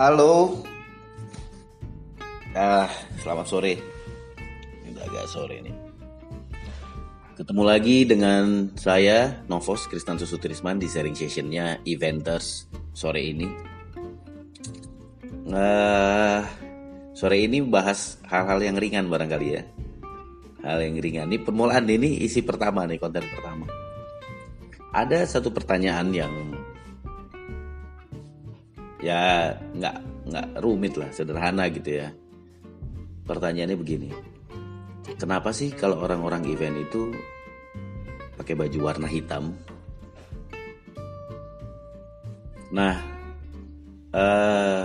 Halo. Ah, selamat sore. Udah agak sore nih. Ketemu lagi dengan saya Novos Kristantus Sutrisman di sharing sessionnya Eventers sore ini. Uh, sore ini bahas hal-hal yang ringan barangkali ya. Hal yang ringan. Ini permulaan ini isi pertama nih konten pertama. Ada satu pertanyaan yang ya nggak nggak rumit lah sederhana gitu ya. Pertanyaannya begini kenapa sih kalau orang-orang event itu pakai baju warna hitam? Nah eh,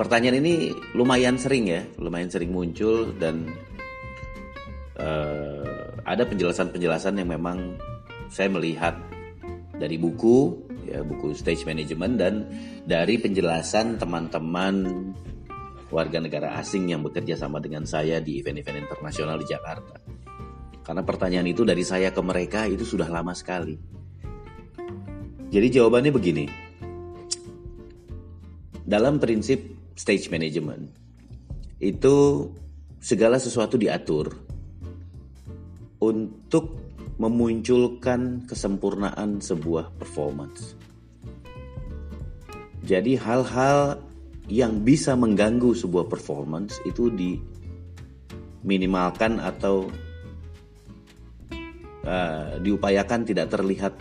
pertanyaan ini lumayan sering ya lumayan sering muncul dan eh, ada penjelasan-penjelasan yang memang saya melihat dari buku ya buku stage management dan dari penjelasan teman-teman warga negara asing yang bekerja sama dengan saya di event-event internasional di Jakarta. Karena pertanyaan itu dari saya ke mereka itu sudah lama sekali. Jadi jawabannya begini. Dalam prinsip stage management itu segala sesuatu diatur untuk memunculkan kesempurnaan sebuah performance. Jadi hal-hal yang bisa mengganggu sebuah performance itu diminimalkan atau uh, diupayakan tidak terlihat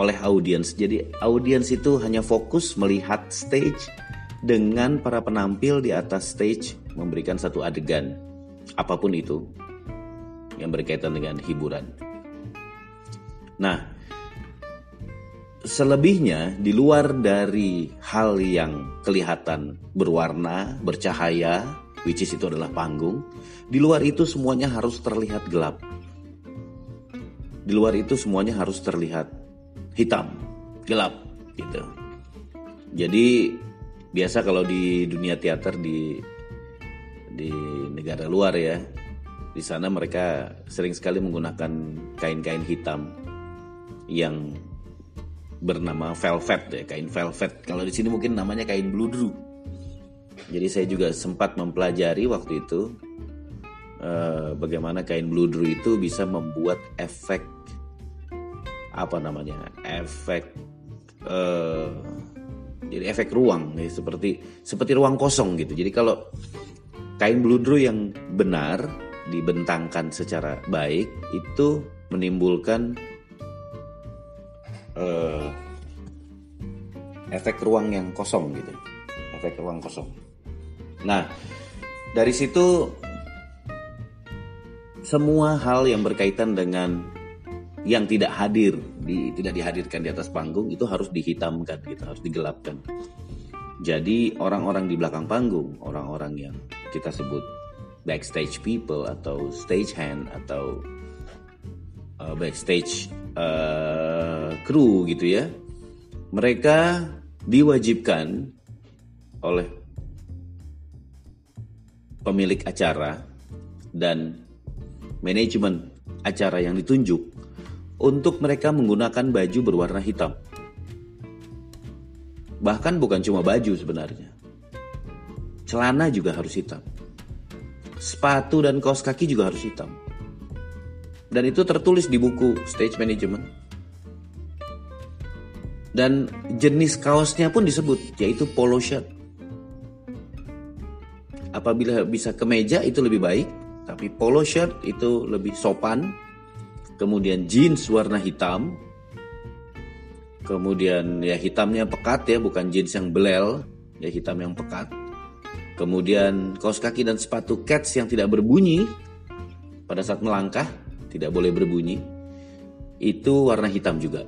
oleh audiens. Jadi audiens itu hanya fokus melihat stage dengan para penampil di atas stage memberikan satu adegan apa pun itu yang berkaitan dengan hiburan. Nah, selebihnya di luar dari hal yang kelihatan berwarna, bercahaya, which is itu adalah panggung, di luar itu semuanya harus terlihat gelap. Di luar itu semuanya harus terlihat hitam, gelap gitu. Jadi biasa kalau di dunia teater di di negara luar ya, di sana mereka sering sekali menggunakan kain-kain hitam yang bernama velvet ya kain velvet. Kalau di sini mungkin namanya kain bludru. Jadi saya juga sempat mempelajari waktu itu uh, bagaimana kain bludru itu bisa membuat efek apa namanya efek uh, jadi efek ruang ya, seperti seperti ruang kosong gitu. Jadi kalau kain bludru yang benar dibentangkan secara baik itu menimbulkan uh, efek ruang yang kosong gitu. Efek ruang kosong. Nah dari situ semua hal yang berkaitan dengan yang tidak hadir di tidak dihadirkan di atas panggung itu harus dihitamkan gitu harus digelapkan. Jadi orang-orang di belakang panggung orang-orang yang kita sebut backstage people atau stage hand atau uh, backstage uh, kru gitu ya mereka diwajibkan oleh pemilik acara dan manajemen acara yang ditunjuk untuk mereka menggunakan baju berwarna hitam. Bahkan bukan cuma baju sebenarnya. Celana juga harus hitam. Sepatu dan kaos kaki juga harus hitam. Dan itu tertulis di buku Stage Management. Dan jenis kaosnya pun disebut, yaitu polo shirt. Apabila bisa ke meja itu lebih baik, tapi polo shirt itu lebih sopan. Kemudian jeans warna hitam. Kemudian ya hitamnya pekat ya, bukan jeans yang belel, ya hitam yang pekat. Kemudian kaos kaki dan sepatu cats yang tidak berbunyi pada saat melangkah tidak boleh berbunyi, itu warna hitam juga.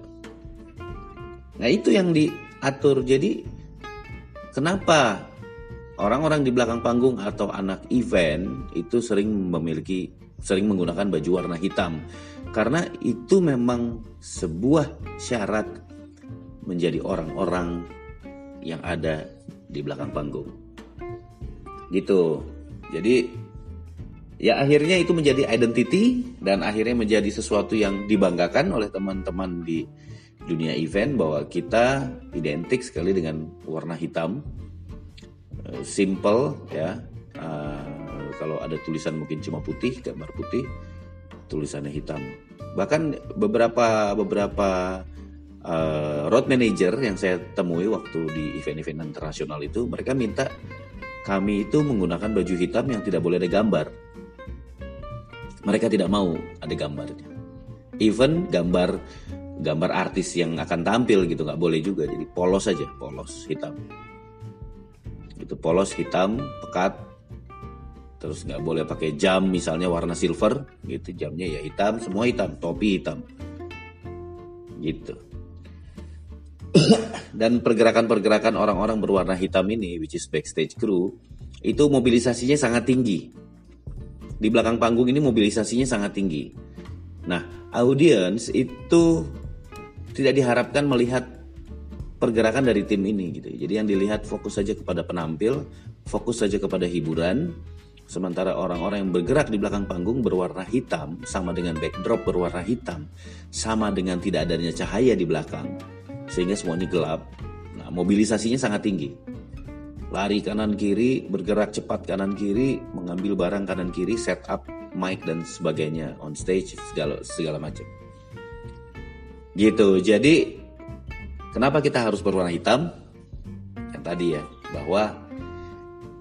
Nah itu yang diatur. Jadi kenapa orang-orang di belakang panggung atau anak event itu sering memiliki sering menggunakan baju warna hitam? Karena itu memang sebuah syarat menjadi orang-orang yang ada di belakang panggung. Gitu. Jadi ya akhirnya itu menjadi identity dan akhirnya menjadi sesuatu yang dibanggakan oleh teman-teman di dunia event bahwa kita identik sekali dengan warna hitam, uh, simple ya. Uh, kalau ada tulisan mungkin cuma putih, gambar putih, tulisannya hitam. Bahkan beberapa beberapa uh, road manager yang saya temui waktu di event-event internasional itu, mereka minta kami itu menggunakan baju hitam yang tidak boleh ada gambar. Mereka tidak mau ada gambarnya. Even gambar gambar artis yang akan tampil gitu nggak boleh juga. Jadi polos saja, polos hitam. Itu polos hitam, pekat. Terus nggak boleh pakai jam misalnya warna silver, gitu jamnya ya hitam, semua hitam, topi hitam, gitu. Dan pergerakan-pergerakan orang-orang berwarna hitam ini, which is backstage crew, itu mobilisasinya sangat tinggi. Di belakang panggung ini mobilisasinya sangat tinggi. Nah, audiens itu tidak diharapkan melihat pergerakan dari tim ini gitu. Jadi yang dilihat fokus saja kepada penampil, fokus saja kepada hiburan. Sementara orang-orang yang bergerak di belakang panggung berwarna hitam sama dengan backdrop berwarna hitam, sama dengan tidak adanya cahaya di belakang, sehingga semuanya gelap. Nah, mobilisasinya sangat tinggi. Lari kanan kiri, bergerak cepat kanan kiri, mengambil barang kanan kiri, setup mic dan sebagainya on stage segala segala macam. Gitu. Jadi kenapa kita harus berwarna hitam? Yang tadi ya, bahwa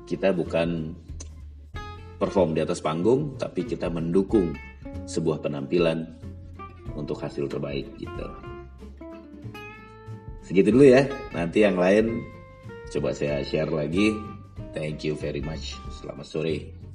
kita bukan perform di atas panggung, tapi kita mendukung sebuah penampilan untuk hasil terbaik gitu. Segitu dulu ya. Nanti yang lain coba saya share lagi. Thank you very much. Selamat sore.